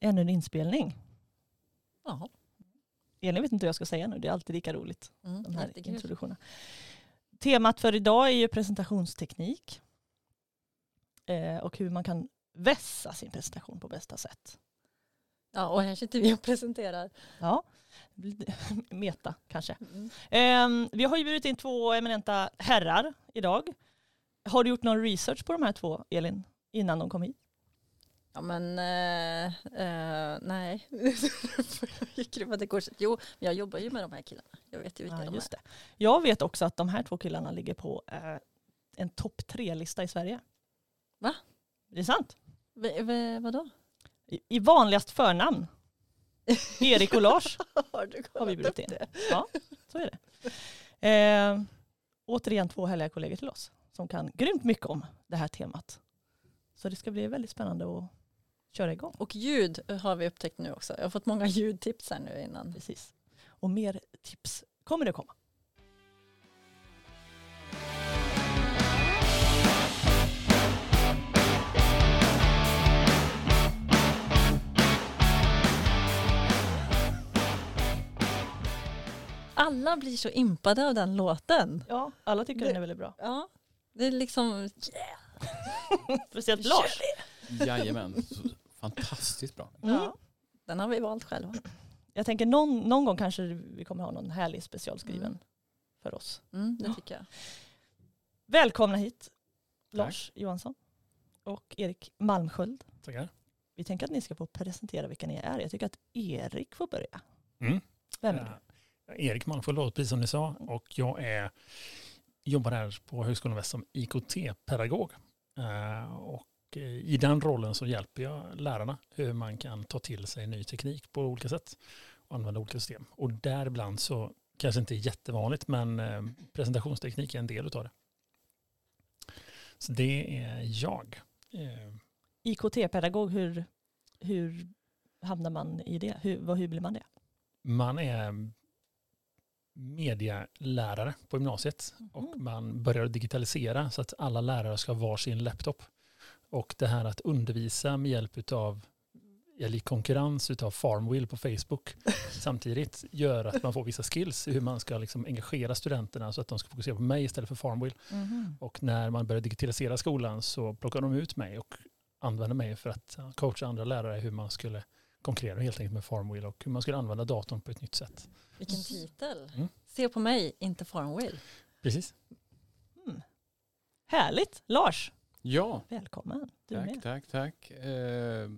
ännu en inspelning. Jaha. Elin vet inte hur jag ska säga nu, det är alltid lika roligt. Mm, De här introduktionerna. Temat för idag är ju presentationsteknik. Eh, och hur man kan vässa sin presentation på bästa sätt. Ja, och här sitter vi och presenterar. Ja, meta kanske. Mm. Eh, vi har ju bjudit in två eminenta herrar idag. Har du gjort någon research på de här två, Elin, innan de kom hit? Ja men eh, eh, nej, jag krypa till korset. Jo, men jag jobbar ju med de här killarna. Jag vet ju vilka Ja, de är. det. Jag vet också att de här två killarna ligger på eh, en topp tre-lista i Sverige. Va? Det är sant. V- v- vadå? I, I vanligast förnamn. Erik och Lars Har vi upp in. det? Ja, så är det. Eh, återigen två härliga kollegor till oss som kan grymt mycket om det här temat. Så det ska bli väldigt spännande att köra igång. Och ljud har vi upptäckt nu också. Jag har fått många ljudtips här nu innan. Precis. Och mer tips kommer det komma. Alla blir så impade av den låten. Ja, alla tycker Det- den är väldigt bra. Ja, det är liksom... Speciellt Kör Lars. Jajamän, fantastiskt bra. Mm. Ja, den har vi valt själva. Jag tänker någon, någon gång kanske vi kommer ha någon härlig specialskriven Mm. för oss. Mm, det Ja. tycker jag. Välkomna hit Lars Johansson och Erik Malmsköld. Tackar. Vi tänker att ni ska få presentera vilka ni är. Jag tycker att Erik får börja. Mm. Vem är Eh, du? Erik Malmsköld, precis som ni sa, och jag är, jobbar här på Högskolan Väst som IKT-pedagog. Eh, och eh, i den rollen så hjälper jag lärarna hur man kan ta till sig ny teknik på olika sätt och använda olika system. Och däribland så kanske inte är jättevanligt, men eh, presentationsteknik är en del av det. Så det är jag. Eh, IKT-pedagog, hur, hur hamnar man i det? Hur, hur blir man det? Man är medialärare på gymnasiet och Mhm. man börjar digitalisera så att alla lärare ska ha varsin laptop. Och det här att undervisa med hjälp av eller i konkurrens utav Farmwheel på Facebook samtidigt gör att man får vissa skills i hur man ska liksom engagera studenterna så att de ska fokusera på mig istället för Farmwheel. Och när man börjar digitalisera skolan så plockar de ut mig och använder mig för att coacha andra lärare hur man skulle konkurrera helt enkelt med Farmwheel och hur man skulle använda datorn på ett nytt sätt. Vilken titel. Mm. Se på mig, inte Farmwheel. Precis. Mm. Härligt! Lars, Ja, välkommen. Du tack, med. tack, tack. Eh,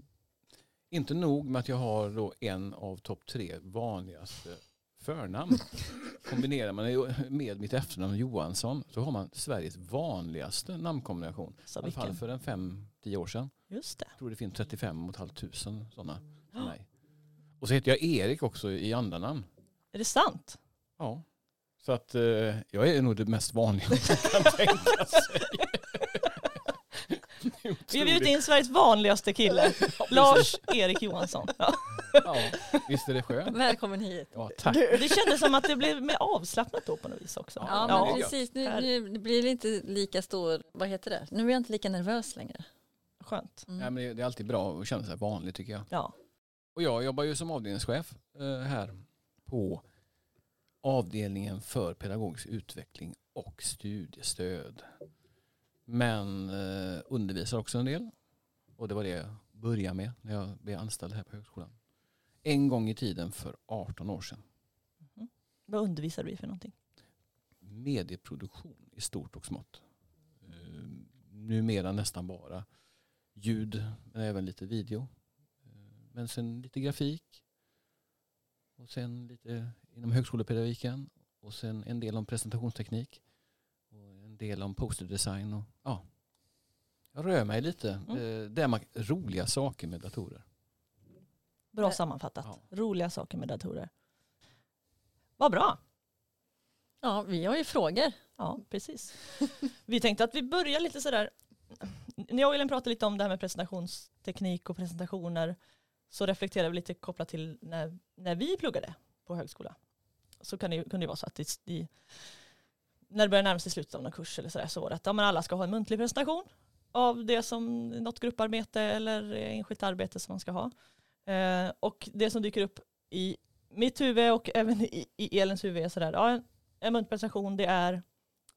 inte nog med att jag har då en av topp tre vanligaste förnamn. Kombinerar man med mitt efternamn Johansson så har man Sveriges vanligaste namnkombination. Så I alla fall för en fem, tio år sedan. Just det. Jag tror det finns 35 500 sådana för mig. Och så heter jag Erik också i andra namn. Är det sant? Ja. Så att eh, jag är nog det mest vanliga man kan tänka sig. Vi har bjudit in Sveriges vanligaste kille. Lars Erik Johansson. Ja. Ja, visst är det skönt? Välkommen hit. Ja, tack. Det kändes som att det blev mer avslappnat då på något vis också. Ja, Ja, men precis. Nu, nu blir det inte lika stor, vad heter det? Nu är jag inte lika nervös längre. Skönt. Mm. Nej, men det- det är alltid bra att känna sig vanlig tycker jag. Ja. Och jag jobbar ju som avdelningschef eh, här på avdelningen för pedagogisk utveckling och studiestöd. Men eh, undervisar också en del. Och det var det jag började med när jag blev anställd här på högskolan. En gång i tiden för 18 år sedan. Mhm. Vad undervisar du i för någonting? Medieproduktion i stort och smått. Eh, numera nästan bara ljud, men även lite video. Eh, Men sen lite grafik. Och sen lite inom högskolepedagogiken. Och sen en del om presentationsteknik. Del om posterdesign. Och, ja. Jag rör mig lite. Mm. Eh, Det är roliga saker med datorer. Bra Eh, sammanfattat. ja. Roliga saker med datorer. Vad bra. Ja, vi har ju frågor. Ja, precis. Vi tänkte att vi börjar lite sådär. När jag och Elin pratade lite om det här med presentationsteknik och presentationer så reflekterade vi lite kopplat till när, när vi pluggade på högskola. Så kan det, kunde det vara så att det, i, när det börjar närma sig slutet av någon kurs eller sådär så var det att ja, men alla ska ha en muntlig presentation av det som något grupparbete eller enskilt arbete som man ska ha. Eh, och det som dyker upp i mitt huvud och även i, i Elins huvud är sådär, ja, en, en muntpresentation det är,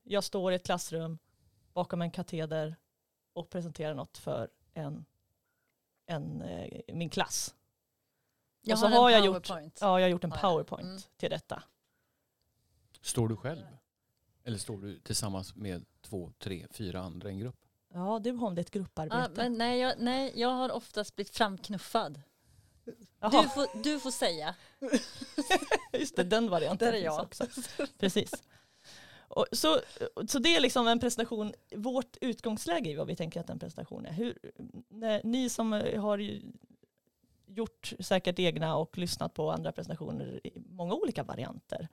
jag står i ett klassrum bakom en kateder och presenterar något för en, en, eh, min klass. Jag och så har, har en jag gjort, ja, jag har gjort en powerpoint Mm. till detta. Står du själv? Eller står du tillsammans med två, tre, fyra andra i en grupp? Ja, det är ett grupparbete. Ja, men nej, jag, nej, jag har oftast blivit framknuffad. Jaha, Du får, du får säga. just det, den varianten Där är jag. också. Precis. Och så, så det är liksom en presentation, vårt utgångsläge i vad vi tänker att en presentation är. Hur, när, ni som har ju gjort säkert egna och lyssnat på andra presentationer i många olika varianter.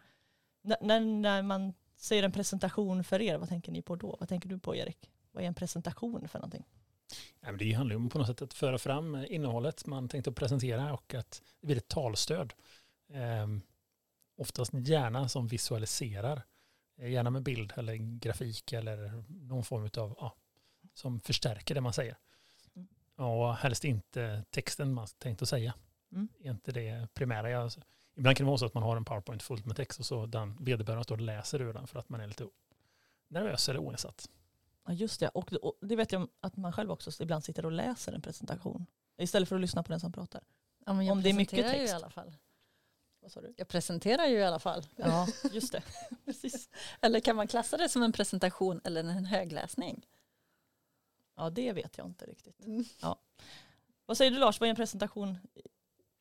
N- när, när man säger en presentation för er, vad tänker ni på då? Vad tänker du på Erik? Vad är en presentation för någonting? Ja, men det handlar ju om på något sätt att föra fram innehållet man tänkte att presentera och att det blir ett talstöd. Ehm, oftast gärna som visualiserar, gärna med bild eller grafik eller någon form av, ja, som förstärker det man säger. Mm. Och helst inte texten man tänkt att säga. Mm. Är inte det primära. Jag, ibland kan det vara så att man har en powerpoint fullt med text och så den vederbörande står och läser ur den för att man är lite nervös eller oinsatt. Ja just det, och, och det vet jag att man själv också ibland sitter och läser en presentation istället för att lyssna på den som pratar. Ja, men jag Om det är mycket presenterar ju text. i alla fall. Vad sa du? Jag presenterar ju i alla fall. Ja, just det. Precis. Eller kan man klassa det som en presentation eller en högläsning? Ja, det vet jag inte riktigt. Mm. Vad säger du Lars, vad är en presentation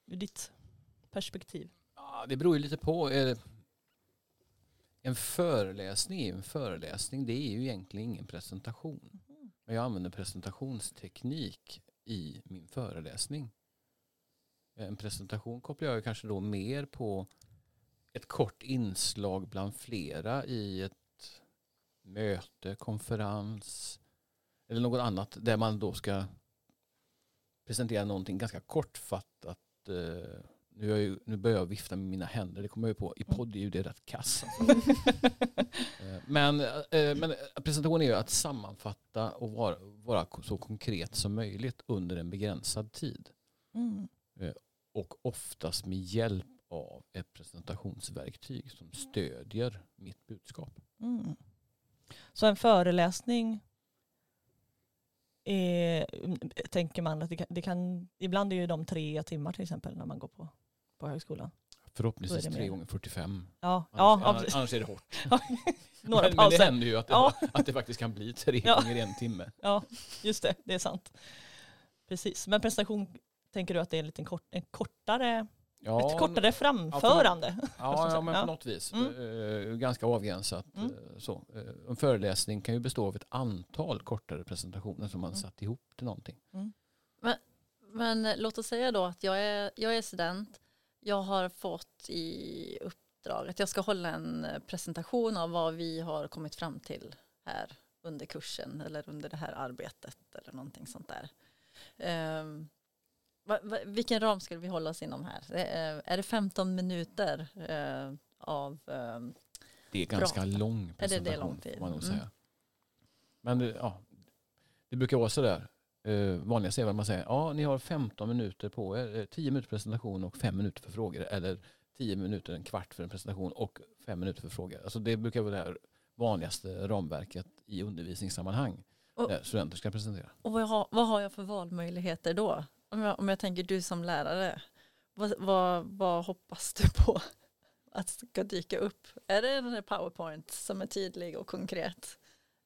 ur ditt perspektiv? Ja, det beror ju lite på. Eh, en föreläsning är en föreläsning. Det är ju egentligen ingen presentation. Men jag använder presentationsteknik i min föreläsning. Eh, en presentation kopplar jag kanske då mer på ett kort inslag bland flera i ett möte, konferens eller något annat där man då ska presentera någonting ganska kortfattat. Eh, eh, Nu, jag nu börjar jag vifta med mina händer, det kommer jag ju på. I podd är ju det rätt kass. alltså. Eh, men, eh, men presentationen är ju att sammanfatta och vara, vara så konkret som möjligt under en begränsad tid. Mm. Och oftast med hjälp av ett presentationsverktyg som stödjer mitt budskap. Mm. Så en föreläsning är, tänker man att det kan, det kan, ibland är ju de tre timmar till exempel när man går på, på högskolan. Förhoppningsvis Då är det 3 mer. gånger 45. Ja, Annars, ja, annars, är det hårt. några men, men det pauser. händer ju att det, Ja. att det faktiskt kan bli tre Ja. gånger en timme. Ja, just det, det är sant. Precis, men presentation, tänker du att det är en liten kort, en kortare, Ja, ett kortare framförande? Ja, ja men Ja. på något vis. Mm. Eh, ganska avgränsat. Mm. eh, Så. Eh, En föreläsning kan ju bestå av ett antal kortare presentationer som man Mm. satt ihop till någonting. Men eh, låt oss säga då att jag är, jag är student. Jag har fått i uppdrag att jag ska hålla en eh, presentation av vad vi har kommit fram till här under kursen eller under det här arbetet eller någonting sånt där. Ehm, va, va, vilken ram skulle vi hålla oss inom här? Eh, är det 15 minuter eh, av ehm, Det är ganska Prata. lång det presentation lång tid? får man nog Mm. säga. Men det, ja, det brukar vara sådär. Vanligast är väl att man säger ja ni har 15 minuter på er, eh, 10 minuter presentation och 5 minuter för frågor. Eller 10 minuter, en kvart för en presentation och 5 minuter för frågor. Alltså det brukar vara det här vanligaste ramverket i undervisningssammanhang. Och- där studenter ska presentera. Och vad har, vad har jag för valmöjligheter då? Om jag, om jag tänker du som lärare, vad, vad, vad hoppas du på att ska dyka upp? Är det här powerpoint som är tydlig och konkret?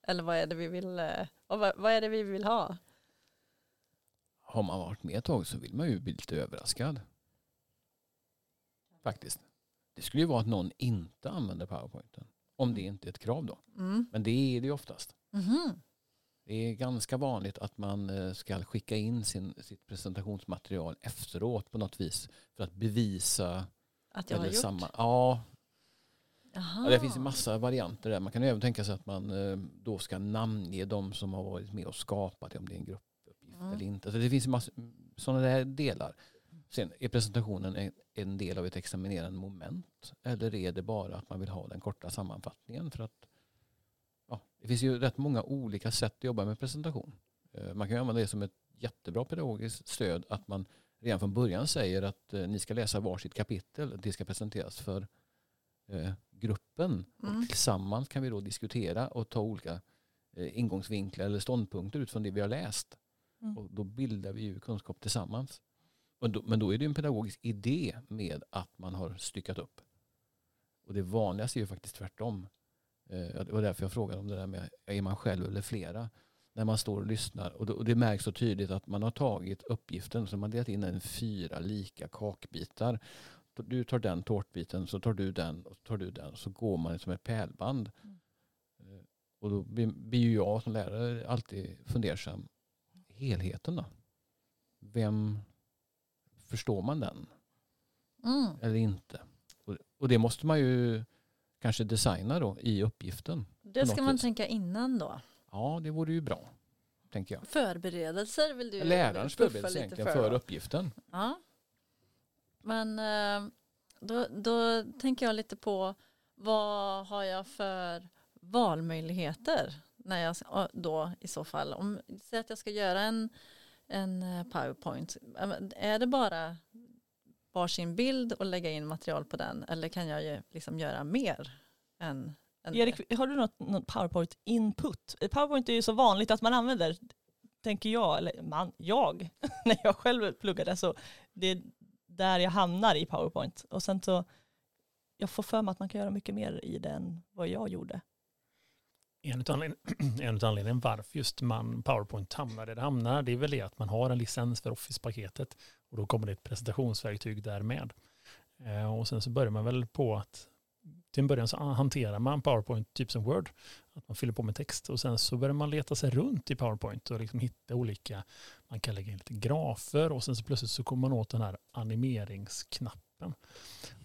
Eller vad är det vi vill, eh, vad, vad är det vi vill ha? Har man varit med ett tag så vill man ju bli lite överraskad. Faktiskt. Det skulle ju vara att någon inte använder powerpointen. Om det inte är ett krav då. Mm. Men det är det ju oftast. Mhm. Det är ganska vanligt att man eh, ska skicka in sin, sitt presentationsmaterial efteråt på något vis. För att bevisa. Att jag har gjort? samma, ja, ja, det finns en massa varianter där. Man kan ju även tänka sig att man eh, då ska namnge de som har varit med och skapat det. Om det är en gruppuppgift Mm. eller inte. Så det finns sådana där delar. Sen är presentationen en, del av ett examinerande moment. Eller är det bara att man vill ha den korta sammanfattningen? För att ja, Det finns ju rätt många olika sätt att jobba med presentation. Eh, Man kan ju använda det som ett jättebra pedagogiskt stöd att man redan från början säger att eh, ni ska läsa varsitt kapitel. Det ska presenteras för eh, gruppen. Mm. Och tillsammans kan vi då diskutera och ta olika ingångsvinklar eller ståndpunkter utifrån det vi har läst. Mm. Och då bildar vi ju kunskap tillsammans. Och då, men då är det en pedagogisk idé med att man har styckat upp. Och det vanligaste är ju faktiskt tvärtom. Eh, det var därför jag frågade om det där med är man själv eller flera. När man står och lyssnar. Och, då, och det märks så tydligt att man har tagit uppgiften så man delat in den i fyra lika kakbitar. Du tar den tårtbiten, så tar du den och så tar du den. Så går man som ett pärlband. Mm. Eh, Och då blir blir ju jag som lärare alltid fundersam. Helheten då? Vem förstår man den Mm. eller inte? Och, och det måste man ju kanske designa då i uppgiften. Det ska man vis. tänka innan då. Ja, det vore ju bra, tänker jag. Förberedelser vill du Lärarens puffa förberedelse lite egentligen för då. uppgiften. Ja. Men eh, då, då tänker jag lite på vad har jag för valmöjligheter när jag då i så fall om säg att jag ska göra en, en eh, powerpoint är det bara varsin bild och lägga in material på den eller kan jag ju liksom göra mer än, än? Erik, har du något, något powerpoint input? Eh, powerpoint är ju så vanligt att man använder, tänker jag, eller man, jag, när jag själv pluggade, så det är där jag hamnar i powerpoint. Och sen så, jag får för mig att man kan göra mycket mer i den vad jag gjorde. En av anledning- anledningarna varför just man PowerPoint hamnar där det hamnar, det är väl det att man har en licens för Office-paketet och då kommer det ett presentationsverktyg därmed. Eh, Och sen så börjar man väl på att till en början så hanterar man PowerPoint typ som Word, att man fyller på med text och sen så börjar man leta sig runt i PowerPoint och liksom hitta olika, man kan lägga in lite grafer och sen så plötsligt så kommer man åt den här animeringsknappen.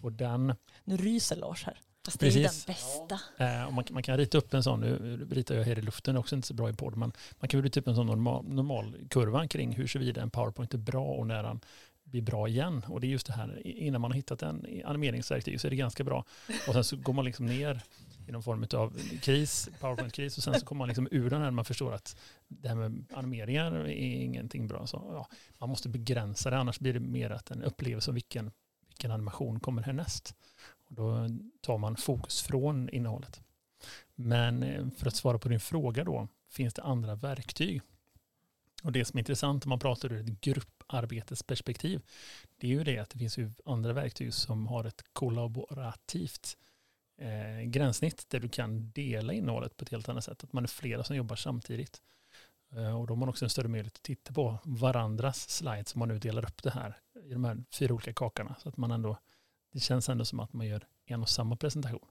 Och den Nu ryser Lars här. Fast Precis. det är den bästa. Eh, och man, man kan rita upp en sån, nu ritar jag här i luften, också inte så bra i podd, men man kan rita upp en sån normal, normal kurva kring hur såvida en PowerPoint är bra och när den blir bra igen. Och det är just det här, innan man har hittat en animeringsverktyg så är det ganska bra. Och sen så går man liksom ner i någon form av kris, PowerPoint-kris, och sen så kommer man liksom ur den här när man förstår att det här med animeringar är ingenting bra. Så, ja, man måste begränsa det, annars blir det mer att en upplevelse av vilken, vilken animation kommer härnäst. Och då tar man fokus från innehållet. Men eh, för att svara på din fråga då, finns det andra verktyg? Och det som är intressant om man pratar ur ett grupparbetesperspektiv, det är ju det att det finns ju andra verktyg som har ett kollaborativt eh, gränssnitt där du kan dela innehållet på ett helt annat sätt. Att man är flera som jobbar samtidigt. Eh, och då har man också en större möjlighet att titta på varandras slides om man nu delar upp det här i de här fyra olika kakorna. Så att man ändå, det känns ändå som att man gör en och samma presentation.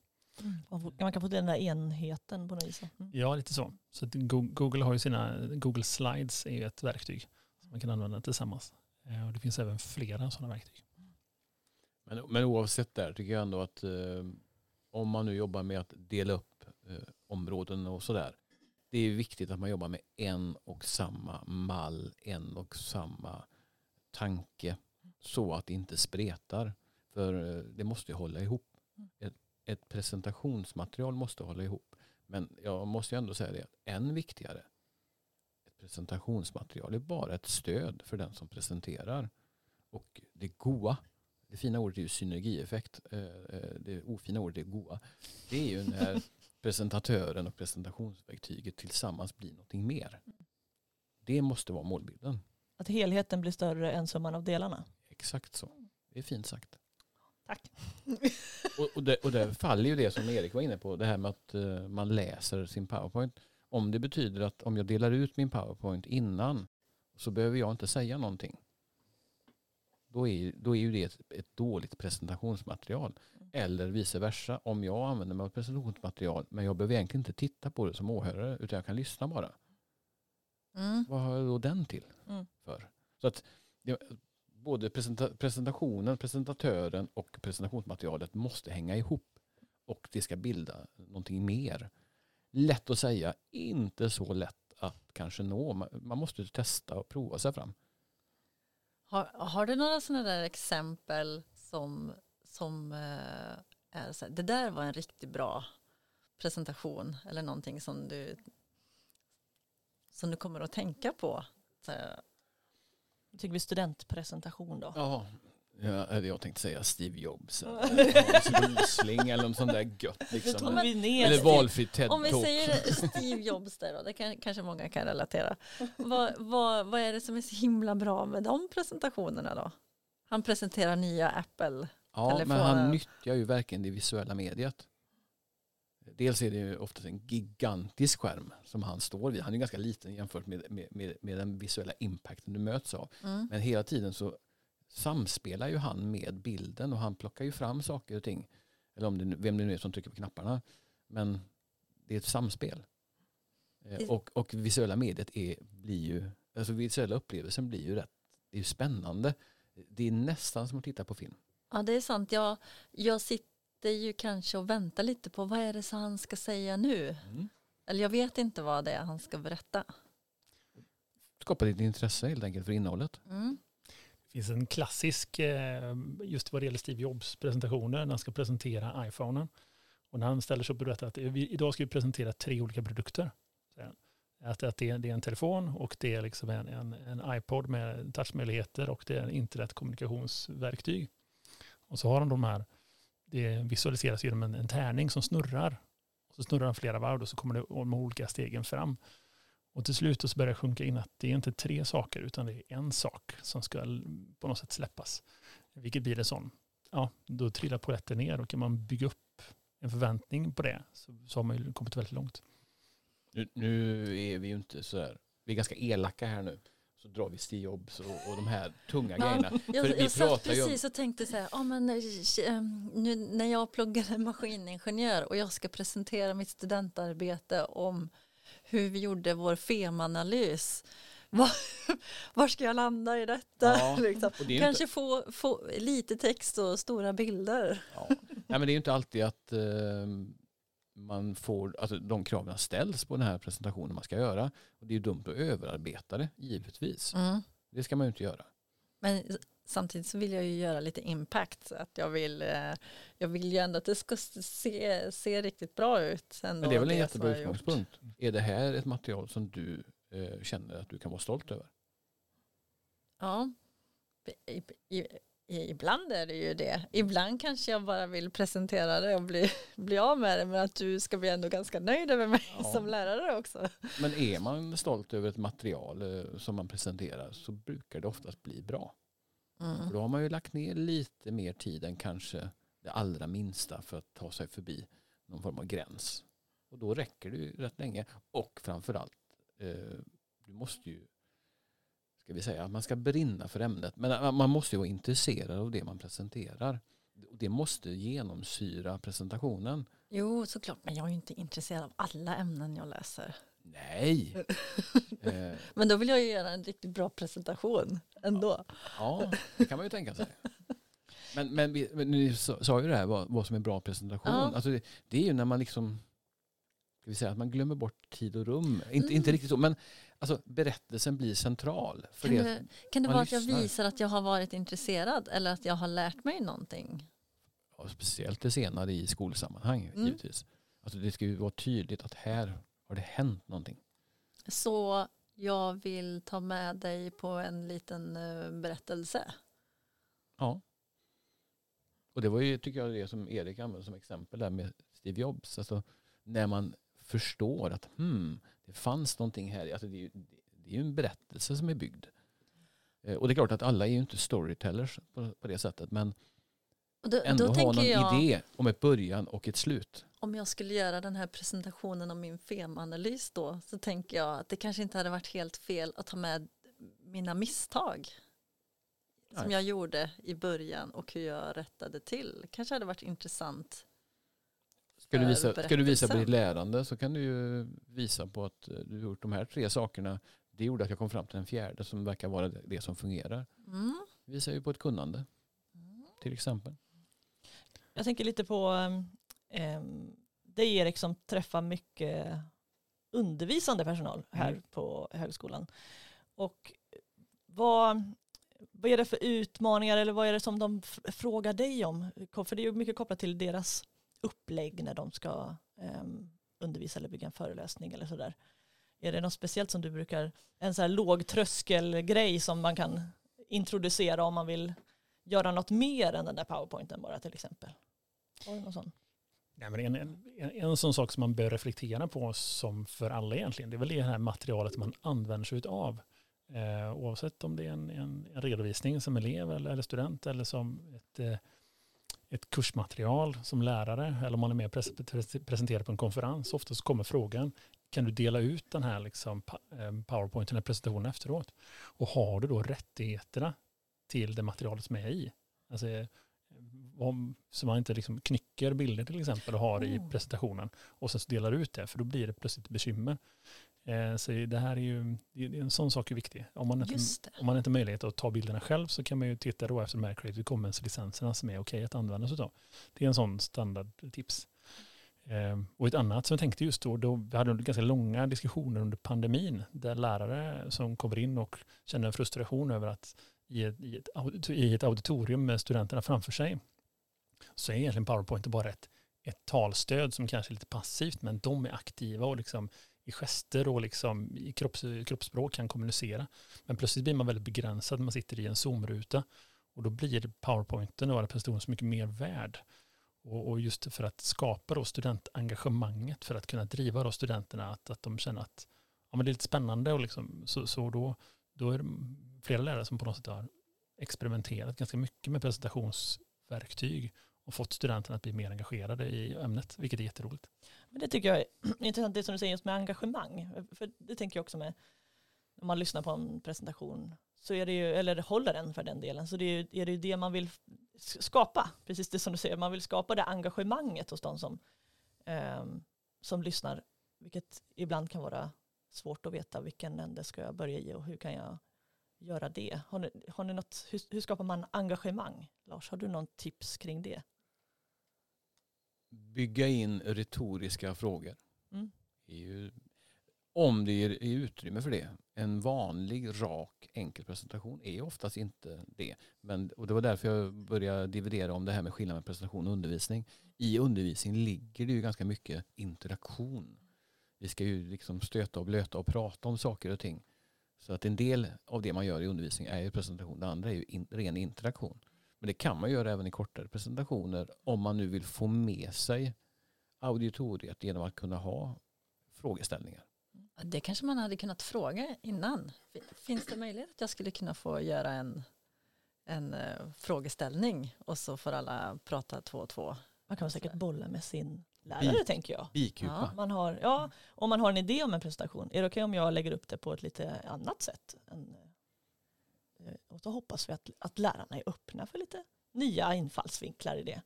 Man, får, man kan få den där enheten på något vis. Mm. Ja, lite så. Så Google har ju sina, Google Slides är ju ett verktyg som man kan använda tillsammans. Eh, Och det finns även flera sådana verktyg. Men, men oavsett där tycker jag ändå att eh, om man nu jobbar med att dela upp eh, områden och sådär. Det är viktigt att man jobbar med en och samma mall, en och samma tanke. Så att det inte spretar. För eh, det måste ju hålla ihop. Ett, ett presentationsmaterial måste hålla ihop. Men jag måste ju ändå säga det, att än viktigare. Ett presentationsmaterial är bara ett stöd för den som presenterar. Och det goa det fina ordet är ju synergieffekt. Eh, eh, Det ofina ordet är goa. Det är ju när presentatören och presentationsverktyget tillsammans blir någonting mer. Det måste vara målbilden. Att helheten blir större än summan av delarna. Exakt så. Det är fint sagt. Tack. Och, och, det, och där faller ju det som Erik var inne på, det här med att eh, man läser sin powerpoint. Om det betyder att om jag delar ut min powerpoint innan så behöver jag inte säga någonting. Då är, då är ju det ett, ett dåligt presentationsmaterial. Eller vice versa, om jag använder mig av presentationsmaterial men jag behöver egentligen inte titta på det som åhörare utan jag kan lyssna bara. Mm. Vad har jag då den till? Mm. för? Så att både presenta, presentationen, presentatören och presentationsmaterialet måste hänga ihop. Och det ska bilda någonting mer. Lätt att säga, inte så lätt att kanske nå. Man, måste testa och prova sig fram. Har, har du några sådana där exempel som, som eh, är så här, det där var en riktigt bra presentation eller någonting som du som du kommer att tänka på? Så här, tycker vi studentpresentation då. Ja, ja, eller jag tänkte säga Steve Jobs. Rosling eller något sånt där gött. Liksom. vi ner Eller det. valfritt TED Om vi säger Steve Jobs där då, det kan, kanske många kan relatera. Vad, vad, vad är det som är så himla bra med de presentationerna då? Han presenterar nya Apple. Ja, men han nyttjar ju verkligen det visuella mediet. Dels är det ju oftast en gigantisk skärm som han står vid. Han är ganska liten jämfört med, med, med, med den visuella impacten du möts av. Mm. Men hela tiden så samspelar ju han med bilden och han plockar ju fram saker och ting. Eller om det, vem det nu är som trycker på knapparna. Men det är ett samspel. Eh, Och, och visuella mediet är, blir ju, alltså visuella upplevelsen blir ju rätt, det är ju spännande. Det är nästan som att titta på film. Ja det är sant, jag, jag sitter ju kanske och väntar lite på vad är det så han ska säga nu? Eller jag vet inte vad det är han ska berätta. Skapa lite intresse helt enkelt för innehållet. Mm. Det finns en klassisk, eh, just vad det gäller Steve Jobs presentationer, när han ska presentera iPhonen. Och när han ställer sig upp och berättar att idag ska vi presentera tre olika produkter. han. Att, att det, är, det är en telefon och det är liksom en, en, en iPod med touchmöjligheter och det är en internetkommunikationsverktyg. Och så har han de här, det visualiseras genom en, en tärning som snurrar. Och så snurrar den flera varv och så kommer det de olika stegen fram. Och till slut så börjar det sjunka in att det är inte tre saker utan det är en sak som ska på något sätt släppas. Vilket blir det sån. Ja, då trillar polletten ner och kan man bygga upp en förväntning på det så, så har man ju kommit väldigt långt. Nu, nu är vi ju inte så här, vi är ganska elaka här nu. Så drar vi Steve Jobs och, och de här tunga grejerna. Jag, För vi jag satt precis och tänkte så här, ja, men, eh, eh, nu när jag pluggade maskiningenjör och jag ska presentera mitt studentarbete om hur vi gjorde vår femanalys. Var, var ska jag landa i detta? Ja, liksom. Det Kanske inte, få, få lite text och stora bilder. ja. Nej, men det är ju inte alltid att eh, man får, alltså de kraven ställs på den här presentationen man ska göra. Och det är dumt att överarbeta det, givetvis. Mm. Det ska man ju inte göra. Men samtidigt så vill jag ju göra lite impact. Så att jag, vill, eh, jag vill ju ändå att det ska se, se riktigt bra ut. Ändå, Men det är väl en jättebra utgångspunkt. Är det här ett material som du eh, känner att du kan vara stolt över? Ja, I, i, i, ibland är det ju det. Ibland kanske jag bara vill presentera det och bli, bli av med det. Men att du ska bli ändå ganska nöjd över mig Ja. som lärare också. Men är man stolt över ett material eh, som man presenterar så brukar det oftast bli bra. Mm. För då har man ju lagt ner lite mer tid än kanske det allra minsta för att ta sig förbi någon form av gräns. Och då räcker det ju rätt länge. Och framförallt, eh, du måste ju, ska vi säga, man ska brinna för ämnet. Men man måste ju vara intresserad av det man presenterar. Det måste genomsyra presentationen. Jo, såklart. Men jag är ju inte intresserad av alla ämnen jag läser. Nej! eh, Men då vill jag ju göra en riktigt bra presentation ändå. Ja, det kan man ju tänka sig. Men, men, men ni sa sa ju det här vad, vad som är bra presentation. Ja. Alltså det, det är ju när man liksom, ska vi säga att man glömmer bort tid och rum. Inte, Mm. inte riktigt så, men alltså, berättelsen blir central. För Kan det, kan det vara att jag visar att jag har varit intresserad eller att jag har lärt mig någonting? ja, speciellt det senare i skolsammanhang Mm. givetvis. Alltså det ska ju vara tydligt att här har det hänt någonting. Så jag vill ta med dig på en liten eh, berättelse. Ja. Och det var ju, tycker jag, det som Erik använde som exempel där med Steve Jobs. Alltså, när man förstår att hmm, det fanns någonting här. Alltså, det, är ju, det är ju en berättelse som är byggd. Eh, Och det är klart att alla är ju inte storytellers på, på det sättet. Men Och då, ändå då ha någon jag, idé om ett början och ett slut. om jag skulle göra den här presentationen om min femanalys då, så tänker jag att det kanske inte hade varit helt fel att ta med mina misstag. Som jag gjorde i början och hur jag rättade till. Kanske hade varit intressant. Ska du, visa, ska du visa på ditt lärande så kan du ju visa på att eh, du har gjort de här tre sakerna. Det gjorde att jag kom fram till den fjärde som verkar vara det som fungerar. Mm. Visar ju på ett kunnande Mm. till exempel. Jag tänker lite på um, dig Erik som träffar mycket undervisande personal här Mm. på högskolan. Och vad, vad är det för utmaningar eller vad är det som de frågar dig om? För det är ju mycket kopplat till deras upplägg när de ska um, undervisa eller bygga en föreläsning eller sådär. Är det något speciellt som du brukar, en så här lågtröskelgrej som man kan introducera om man vill göra något mer än den där powerpointen bara till exempel? Har du någon sån? Nej, men en, en, en sån sak som man bör reflektera på som för alla egentligen, det är väl det här materialet man använder sig av. Eh, oavsett om det är en, en, en, redovisning som elev eller, eller student eller som ett, eh, ett kursmaterial som lärare eller om man är med och presenterar på en konferens. Ofta så kommer frågan, kan du dela ut den här liksom, eh, powerpointen eller presentationen efteråt? Och har du då rättigheterna till det materialet som är i? Alltså, om, så man inte liksom knycker bilder till exempel och har i oh. presentationen och sen delar ut det för då blir det plötsligt bekymmer. Eh, så det här är ju, en sån sak är viktig. Om man, inte, om man inte har möjlighet att ta bilderna själv så kan man ju titta då efter de här Creative Commons-licenserna som är okej att använda sig av. Det är en sån standardtips. Eh, och ett annat som jag tänkte just då, då vi hade ganska långa diskussioner under pandemin där lärare som kommer in och känner en frustration över att i ett, i ett, i ett auditorium med studenterna framför sig så är egentligen PowerPoint bara ett, ett talstöd som kanske är lite passivt men de är aktiva och liksom i gester och liksom i kropps, kroppsspråk kan kommunicera. Men plötsligt blir man väldigt begränsad när man sitter i en Zoom-ruta och då blir PowerPointen och alla presentationer så mycket mer värd. Och, och, just för att skapa då studentengagemanget för att kunna driva då studenterna att, att de känner att ja, men det är lite spännande och liksom, så, så då, då är det flera lärare som på något sätt har experimenterat ganska mycket med presentationsverktyg och fått studenterna att bli mer engagerade i ämnet, vilket är jätteroligt. Men det tycker jag är intressant, det som du säger just med engagemang. För det tänker jag också med, när man lyssnar på en presentation, så är det ju, eller håller den för den delen, så det är, är det ju det man vill skapa, precis det som du säger, man vill skapa det engagemanget hos de som, eh, som lyssnar, vilket ibland kan vara svårt att veta vilken ände ska jag börja i och hur kan jag göra det. Har ni, har ni något, hur, hur skapar man engagemang? Lars, har du någon tips kring det? Bygga in retoriska frågor. Mm. Ju, om det är utrymme för det. En vanlig, rak, enkel presentation är oftast inte det. Men, och det var därför jag började dividera om det här med skillnaden mellan presentation och undervisning. I undervisning ligger det ju ganska mycket interaktion. Vi ska ju liksom stöta och blöta och prata om saker och ting. Så att en del av det man gör i undervisning är ju presentation. Det andra är ju in, ren interaktion. Men det kan man göra även i kortare presentationer om man nu vill få med sig auditoriet genom att kunna ha frågeställningar. Det kanske man hade kunnat fråga innan. Finns det möjlighet att jag skulle kunna få göra en, en uh, frågeställning och så får alla prata två och två? Man kan säkert bolla med sin lärare Bi tänker jag. Bikupa. Ja, man har, ja, om man har en idé om en presentation, är det okej okay om jag lägger upp det på ett lite annat sätt? Än, eh, och så hoppas vi att, att lärarna är öppna för lite nya infallsvinklar i det.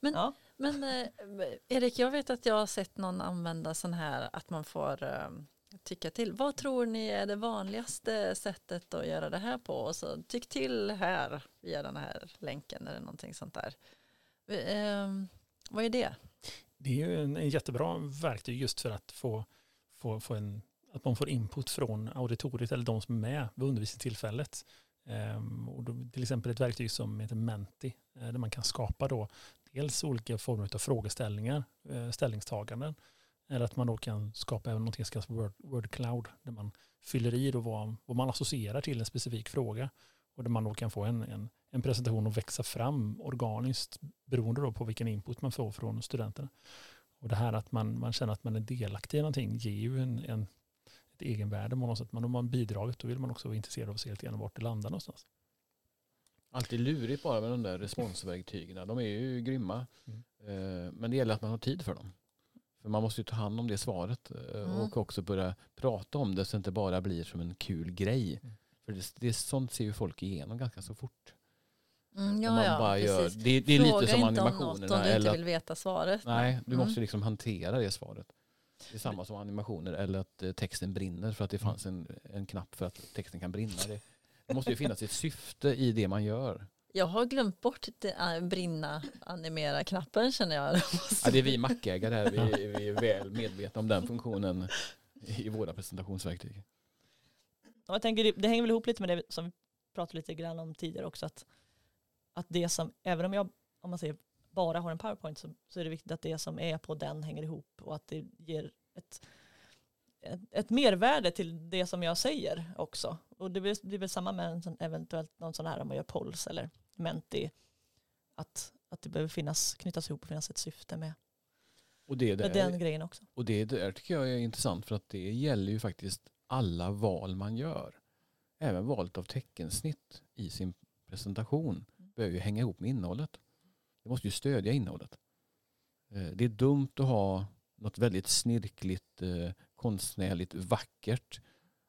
Men, ja. men eh, Erik, jag vet att jag har sett någon använda sån här att man får eh, tycka till. Vad tror ni är det vanligaste sättet att göra det här på? Och så tyck till här via den här länken eller någonting sånt där. Eh, vad är det? Det är ju en, en jättebra verktyg just för att få, få, få en, att man får input från auditoriet eller de som är med vid undervisningstillfället. Ehm, och då, till exempel ett verktyg som heter Menti eh, där man kan skapa då dels olika former av frågeställningar, eh, ställningstaganden eller att man då kan skapa även något som kallas word, word cloud där man fyller i då vad, vad man associerar till en specifik fråga och där man då kan få en, en, en presentation att växa fram organiskt beroende då på vilken input man får från studenterna. Och det här att man, man känner att man är delaktig i någonting ger ju en, en, ett egenvärde på något sätt. Men om man bidragit då vill man också vara intresserad av att se lite grann vart det landar någonstans. Alltid lurigt bara med de där responsverktygen. De är ju grymma. Mm. Eh, men det gäller att man har tid för dem. För man måste ju ta hand om det svaret eh, mm. och också börja prata om det så det inte bara blir som en kul grej. Mm. För det, det, sånt ser ju folk igenom ganska så fort. Mm, ja, ja, bara gör, det, det, är Fråga lite som animationerna. Fråga inte om något om du inte vill veta svaret. Nej, du mm. måste liksom hantera det svaret. Det är samma som animationer eller att eh, texten brinner för att det fanns en, en knapp för att texten kan brinna. Det, det måste ju finnas ett syfte i det man gör. Jag har glömt bort det, äh, brinna animera-knappen känner jag. Ja, det är vi mackägare här. Vi, vi är väl medvetna om den funktionen i våra presentationsverktyg. jag tänker, det hänger väl ihop lite med det som vi pratade lite grann om tidigare också. Att att det som, även om jag om man säger, bara har en powerpoint så, så är det viktigt att det som är på den hänger ihop och att det ger ett, ett, ett mervärde till det som jag säger också. Och det blir, det blir väl samma med en sån, eventuellt någon sån här om man gör Pols eller Menti. Att, att det behöver finnas, knytas ihop och finnas ett syfte med, Och det, med där, den grejen också. och det där tycker jag är intressant för att det gäller ju faktiskt alla val man gör. Även valet av teckensnitt i sin presentation behöver ju hänga ihop med innehållet. Det måste ju stödja innehållet. Eh, Det är dumt att ha något väldigt snirkligt, eh, konstnärligt, vackert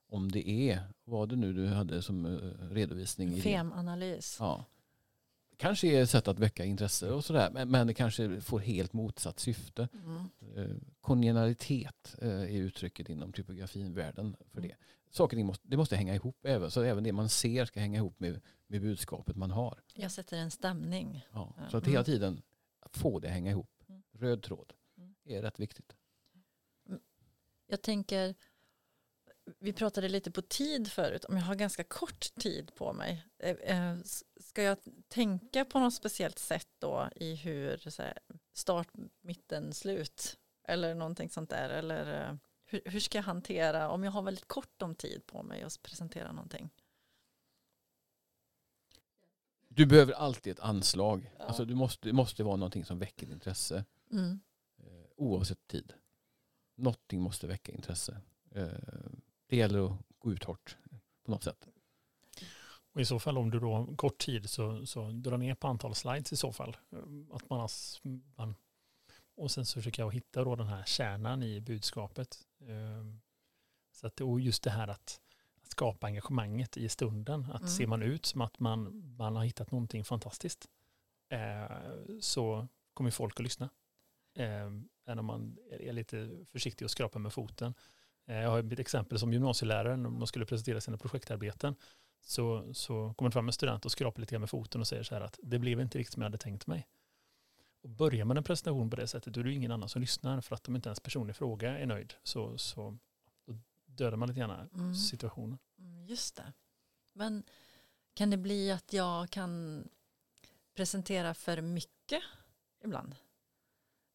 om det är, vad det nu du hade som eh, redovisning. Femanalys. Ja. Kanske är ett sätt att väcka intresse och sådär men, men det kanske får helt motsatt syfte. Mm. Kongenalitet är uttrycket inom typografinvärlden för det. Saker måste, det måste hänga ihop även, så även det man ser ska hänga ihop med, med budskapet man har. Jag sätter en stämning. Ja. Så att hela tiden få det hänga ihop. Röd tråd Mm. är rätt viktigt. Jag tänker, vi pratade lite på tid förut, om jag har ganska kort tid på mig. eh, eh, Ska jag tänka på något speciellt sätt då i hur här, start, mitten, slut eller någonting sånt där? Eller eh, hur, hur ska jag hantera om jag har väldigt kort om tid på mig att presentera någonting? Du behöver alltid ett anslag. Ja. Alltså du måste, det måste vara någonting som väcker intresse. Mm. eh, oavsett tid. Någonting måste väcka intresse. Eh, det gäller att gå ut hårt på något sätt. Och i så fall om du då har kort tid så, så dra ner på antal slides i så fall. Eh, Att man, man och sen så försöker jag hitta då den här kärnan i budskapet. Eh, Så att, och just det här att, att skapa engagemanget i stunden. Att Mm. ser man ut som att man, man har hittat någonting fantastiskt eh, så kommer folk att lyssna. Eh, än om man är lite försiktig och skrapar med foten. Eh, jag har ett exempel som gymnasielärare när man skulle presentera sina projektarbeten så, så kommer det fram en student och skrapar lite grann med foten och säger så här att det blev inte riktigt som jag hade tänkt mig. Och börjar man en presentation på det sättet då är det ingen annan som lyssnar för att om inte ens personen i fråga är nöjd så, så då dödar man lite grann Mm. situationen. Mm, Just det. Men kan det bli att jag kan presentera för mycket ibland?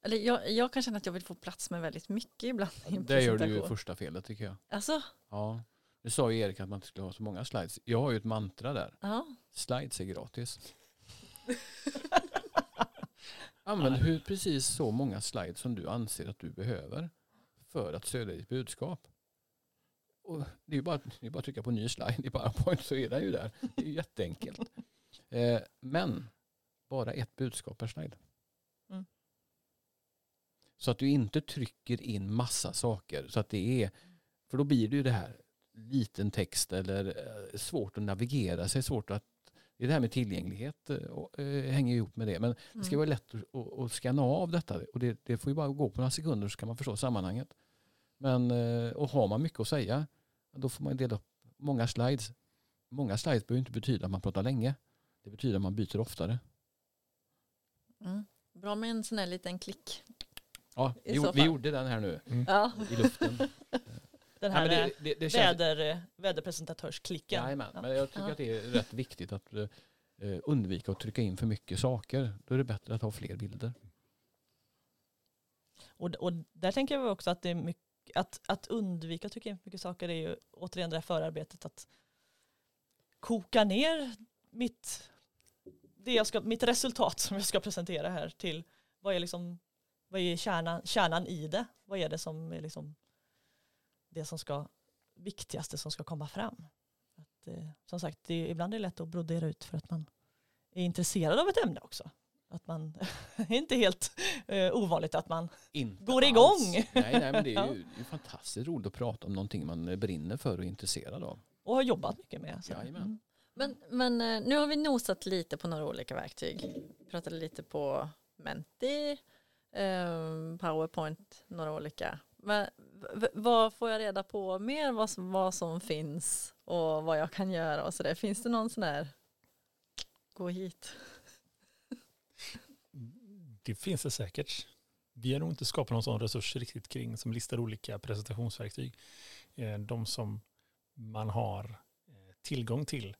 Eller jag, jag kan känna att jag vill få plats med väldigt mycket ibland i en Det gör du ju första felet tycker jag. Alltså, Ja. Nu sa ju Erik att man inte skulle ha så många slides. Jag har ju ett mantra där. ja. Slides är gratis. Använd hur precis så många slides som du anser att du behöver för att stödja ditt budskap. Och det är ju bara, det är bara att trycka på ny slide i PowerPoint så är den ju där. Det är ju jätteenkelt. Eh, men bara ett budskap per slide. Mm. Så att du inte trycker in massa saker. Så att det är, för då blir det ju det här liten text eller eh, svårt att navigera sig, svårt att det är det här med tillgänglighet eh, och, eh, hänger ihop med det. Men det ska Mm. vara lätt att, att, att scanna av detta och det, det får ju bara gå på några sekunder så kan man förstå sammanhanget. Men eh, och har man mycket att säga då får man dela upp många slides. Många slides behöver inte betyda att man pratar länge. Det betyder att man byter oftare. Mm. Bra med en sån här liten klick. Ja, vi, vi gjorde den här nu Ja. i luften. Den här eh, det, det, det känns, väder, väderpresentatörsklicken. Jajamän, Ja. men jag tycker att det är rätt viktigt att eh, undvika att trycka in för mycket saker. Då är det bättre att ha fler bilder. Och, och där tänker jag också att det är mycket, att, att undvika att trycka in för mycket saker är ju återigen det här förarbetet att koka ner mitt, det jag ska, mitt resultat som jag ska presentera här till vad är, liksom, vad är kärnan, kärnan i det? Vad är det som är liksom det som ska, viktigaste som ska komma fram? Att, eh, som sagt, det är, ibland är det lätt att brodera ut för att man är intresserad av ett ämne också. Att man, det är inte helt eh, ovanligt att man Inte Går alls. igång. Nej, nej, men det är ju, det är fantastiskt roligt att prata om någonting man brinner för och är intresserad av. och har jobbat mycket med. Så. Mm. Men, men eh, nu har vi nosat lite på några olika verktyg. Pratade lite på Menti, eh, Powerpoint, några olika. Men, vad får jag reda på mer vad som, vad som finns och vad jag kan göra och sådär? Finns det någon sån här, gå hit? Det finns det säkert. Vi har nog inte skapat någon sån resurs riktigt kring som listar olika presentationsverktyg. Eh, de som man har eh, tillgång till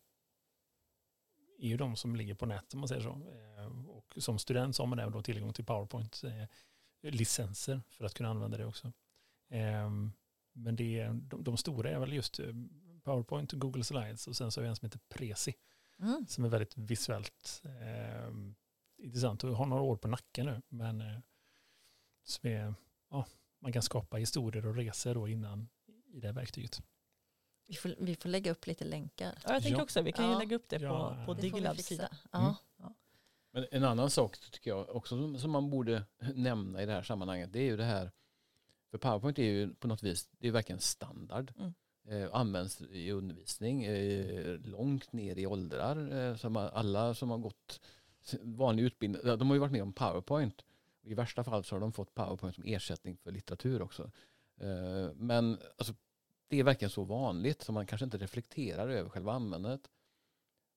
är ju de som ligger på nätet om man säger så. Eh, och som student så har man även då tillgång till PowerPoint-licenser för att kunna använda det också. Eh, Men det är, de, de stora är väl just eh, PowerPoint, Google Slides och sen så har vi en som heter Prezi Mm. som är väldigt visuellt eh, intressant och har några år på nacken nu. Men eh, som är, ja, man kan skapa historier och resor då innan i det här verktyget. Vi, får, vi får lägga upp lite länkar. Ja, jag tänker Ja. också vi kan ju Ja. lägga upp det Ja. på, på fixa. sida. Ja. Men en annan sak tycker jag också som, som man borde nämna i det här sammanhanget det är ju det här för PowerPoint är ju på något vis det är verkligen standard. Mm. Eh, används i undervisning eh, långt ner i åldrar. Eh, som alla som har gått vanlig utbildning, de har ju varit med om PowerPoint. I värsta fall så har de fått PowerPoint som ersättning för litteratur också. Eh, men alltså, det är verkligen så vanligt så man kanske inte reflekterar över själva användandet.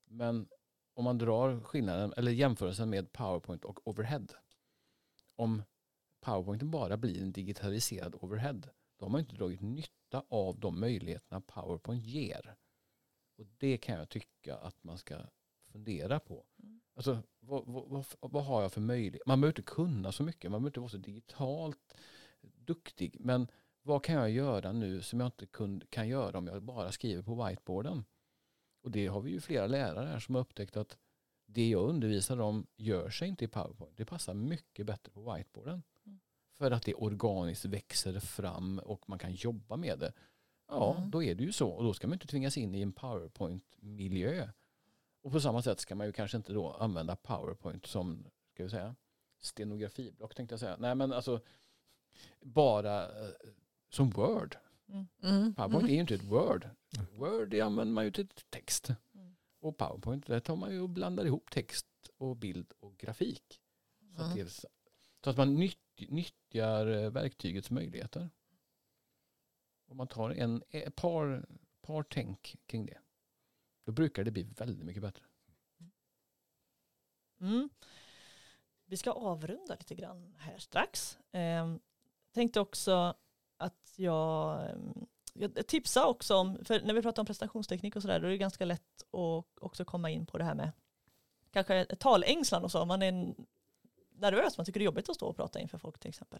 Men om man drar skillnaden eller jämförelsen med PowerPoint och overhead. Om PowerPoint bara blir en digitaliserad overhead då har man inte dragit nytta av de möjligheterna PowerPoint ger. Och det kan jag tycka att man ska fundera på. Mm. Alltså, vad, vad, vad, vad har jag för möjlighet? Man behöver inte kunna så mycket, man behöver inte vara så digitalt duktig. Men vad kan jag göra nu som jag inte kun, kan göra om jag bara skriver på whiteboarden? Och det har vi ju flera lärare här som har upptäckt att det jag undervisar om gör sig inte i PowerPoint. Det passar mycket bättre på whiteboarden. Mm. För att det organiskt växer fram och man kan jobba med det. Ja, Mm. då är det ju så. Och då ska man inte tvingas in i en PowerPoint-miljö. Och på samma sätt ska man ju kanske inte då använda PowerPoint som, ska vi säga, stenografiblock tänkte jag säga. Nej men alltså bara eh, som Word. Mm. Mm. PowerPoint Mm. är ju inte ett Word. Word det använder man ju till text. Mm. Och PowerPoint där tar man ju och blandar ihop text och bild och grafik. Så, att, Mm. det så att man nytt, nyttjar verktygets möjligheter. Om man tar en, ett par, par tänk kring det. Då brukar det bli väldigt mycket bättre. Mm. Vi ska avrunda lite grann här strax. Eh, tänkte också att jag, ehm, jag tipsar också om, för när vi pratar om prestationsteknik och sådär, då är det ganska lätt att också komma in på det här med kanske talängslan och så. Man är en- nervös, man tycker det är jobbigt att stå och prata inför folk till exempel.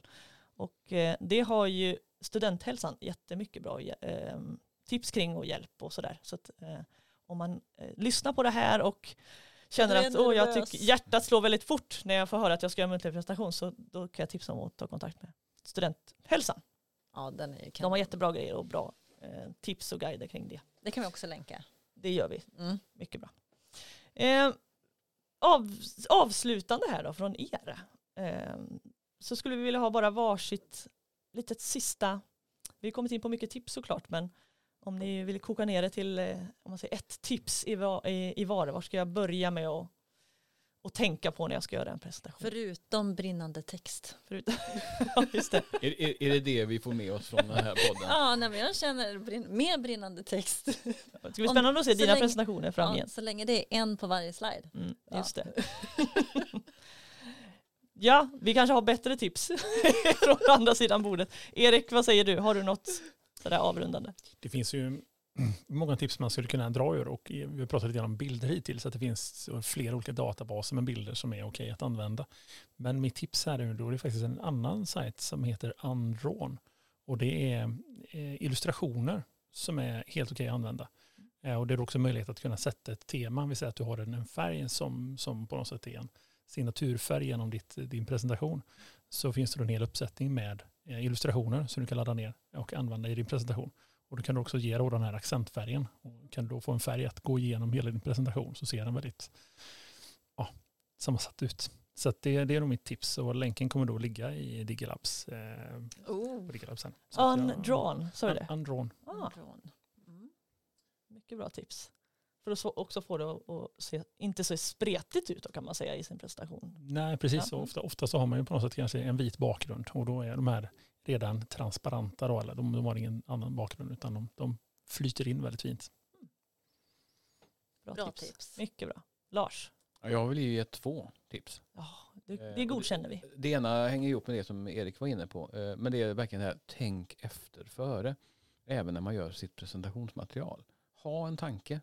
Och eh, det har ju studenthälsan jättemycket bra eh, tips kring och hjälp och sådär. Så att eh, om man eh, lyssnar på det här och känner att åh, jag tycker hjärtat slår väldigt fort när jag får höra att jag ska göra muntlig presentation så då kan jag tipsa om att ta kontakt med studenthälsan. Ja, den är ju De har jättebra grejer och bra tips och guider kring det. Det kan vi också länka. Det gör vi, Mm. mycket bra. Av, avslutande här då från er. Eh, så skulle vi vilja ha bara varsitt litet sista, vi har kommit in på mycket tips såklart men om ni vill koka ner det till eh, om man säger ett tips i, var, i, i var, var ska jag börja med att och tänka på när jag ska göra en presentation? Förutom brinnande text. Förut. ja, just det. Är, är, är det det vi får med oss från den här podden? Ja, nej, men jag känner brinn, mer brinnande text. Det ska bli Om- spännande att se dina länge- presentationer Ja, framgent. så länge det är en på varje slide. Mm, Ja. just det. ja, vi kanske har bättre tips från andra sidan bordet. Erik, vad säger du? Har du något sådär avrundande? Det finns ju många tips man skulle kunna dra ur och vi har pratat lite grann om bilder hittills, att det finns flera olika databaser med bilder som är okej att använda. Men mitt tips här är då är det faktiskt en annan sajt som heter Undrawn och det är eh, illustrationer som är helt okej att använda. Eh, och det är också möjlighet att kunna sätta ett tema, vi säger att du har en färg som, som på något sätt är en signaturfärg genom ditt, din presentation. Så finns det då en hel uppsättning med eh, illustrationer som du kan ladda ner och använda i din presentation. Och då kan du också ge då den här accentfärgen. Och kan du då få en färg att gå igenom hela din presentation så ser den väldigt ja, sammansatt ut. Så det, det är nog mitt tips och länken kommer då ligga i Digilabs. Eh, Oh. Digilabs sen. Undrawn, sa du det? Un- Undrawn. Ah, Mm. mycket bra tips. För att så- också få det att se inte så spretigt ut då, kan man säga i sin presentation. Nej, precis. Ja. Ofta, ofta så har man ju på något sätt kanske en vit bakgrund och då är de här redan transparenta då, eller de, de har ingen annan bakgrund utan de, de flyter in väldigt fint. Bra, Bra tips. tips. Mycket bra. Lars, Ja, Jag vill ju ge två tips. ja, det, Eh, det godkänner vi. Det ena hänger ihop med det som Erik var inne på. eh, Men det är verkligen det här, tänk efter före. Även när man gör sitt presentationsmaterial. Ha en tanke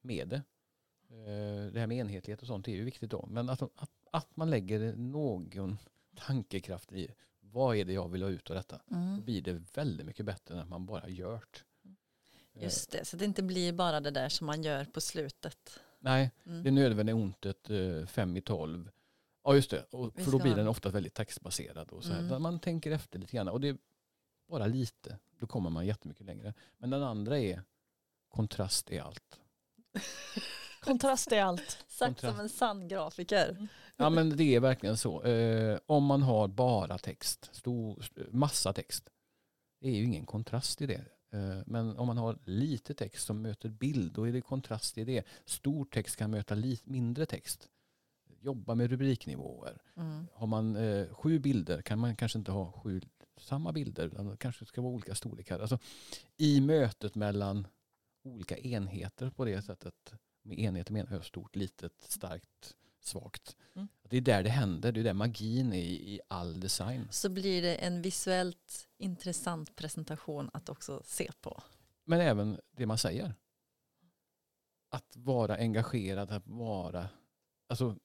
med det. Eh, Det här med enhetlighet och sånt är ju viktigt då. Men att, att, att man lägger någon tankekraft i vad är det jag vill ha ut av detta. Då Mm. blir det väldigt mycket bättre när man bara gör det. Just det, så det inte blir bara det där som man gör på slutet. Nej, Mm. det nödvändiga ontet eh, fem i tolv. Ja just det, och, för då blir den ofta väldigt textbaserad. Och så här, Mm. man tänker efter lite grann. Och det är bara lite, då kommer man jättemycket längre. Men den andra är kontrast är allt. Kontrast är allt. Sagt som en sann grafiker. Ja men det är verkligen så. Eh, om man har bara text, stor, massa text, det är ju ingen kontrast i det. Eh, men om man har lite text som möter bild, då är det kontrast i det. Stor text kan möta li- mindre text. Jobba med rubriknivåer. Mm. Har man eh, sju bilder kan man kanske inte ha sju samma bilder. utan Det kanske ska vara olika storlekar. Alltså, I mötet mellan olika enheter på det sättet. Med enheter menar jag stort, litet, starkt, svagt. Mm. Det är där det händer. Det är där magin är i, all design. Så blir det en visuellt intressant presentation att också se på. Men även det man säger. Att vara engagerad, att vara, alltså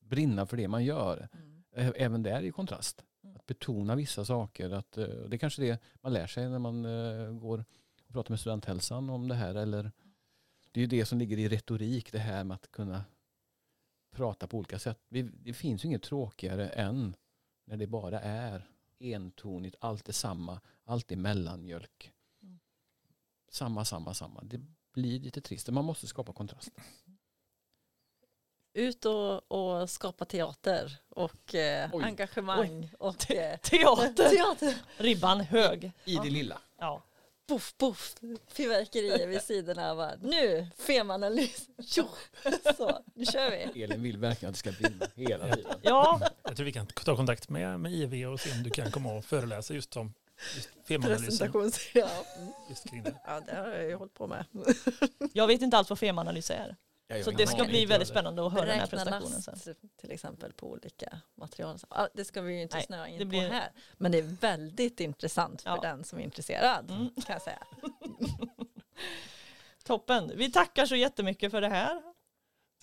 brinna för det man gör. Ä- Även där i kontrast. Mm. Att betona vissa saker. Att, eh, det är kanske det man lär sig när man eh, går och pratar med studenthälsan om det här. Eller, det är ju det som ligger i retorik, det här med att kunna prata på olika sätt. Vi, det finns ju inget tråkigare än när det bara är entonigt, allt är samma, allt är mellanmjölk. Mm. Samma, samma, samma. Det blir lite trist. Man måste skapa kontrast. Ut och, och skapa teater och eh, Oj. engagemang och eh, Teater. teater. Ribban hög. I det lilla. Ja. Poff, poff, fyrverkerier vid sidorna. Bara, nu, femanalys. Tjo! Så, nu kör vi. Elin vill verkligen att det ska brinna hela tiden. ja, Jag tror vi kan ta kontakt med, med IV och se om du kan komma och föreläsa just om just. Presentations... Ja. Just kring det. ja, det har jag ju hållit på med. jag vet inte alls vad femaanalys är. Så det ska bli väldigt spännande att höra den här presentationen sen. last till exempel på olika material. Det ska vi ju inte Nej, snöa in det på blir- här. Men det är väldigt intressant för Ja. den som är intresserad. Mm. Kan jag säga. Toppen. Vi tackar så jättemycket för det här.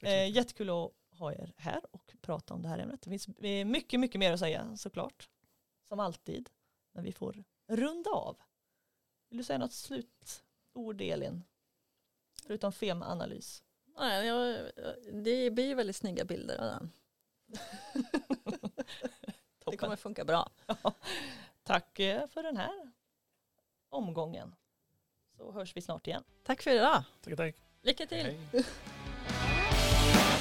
Eh, jättekul att ha er här och prata om det här ämnet. Det finns mycket, mycket mer att säga såklart. Som alltid. Men vi får runda av. Vill du säga något slutord Elin? Förutom femanalys. Nej, jag, det blir väldigt snygga bilder av den. Det kommer funka bra. Tack eh, för den här omgången. Så hörs vi snart igen. Tack för idag. Tack, tack. Lycka till. Hej.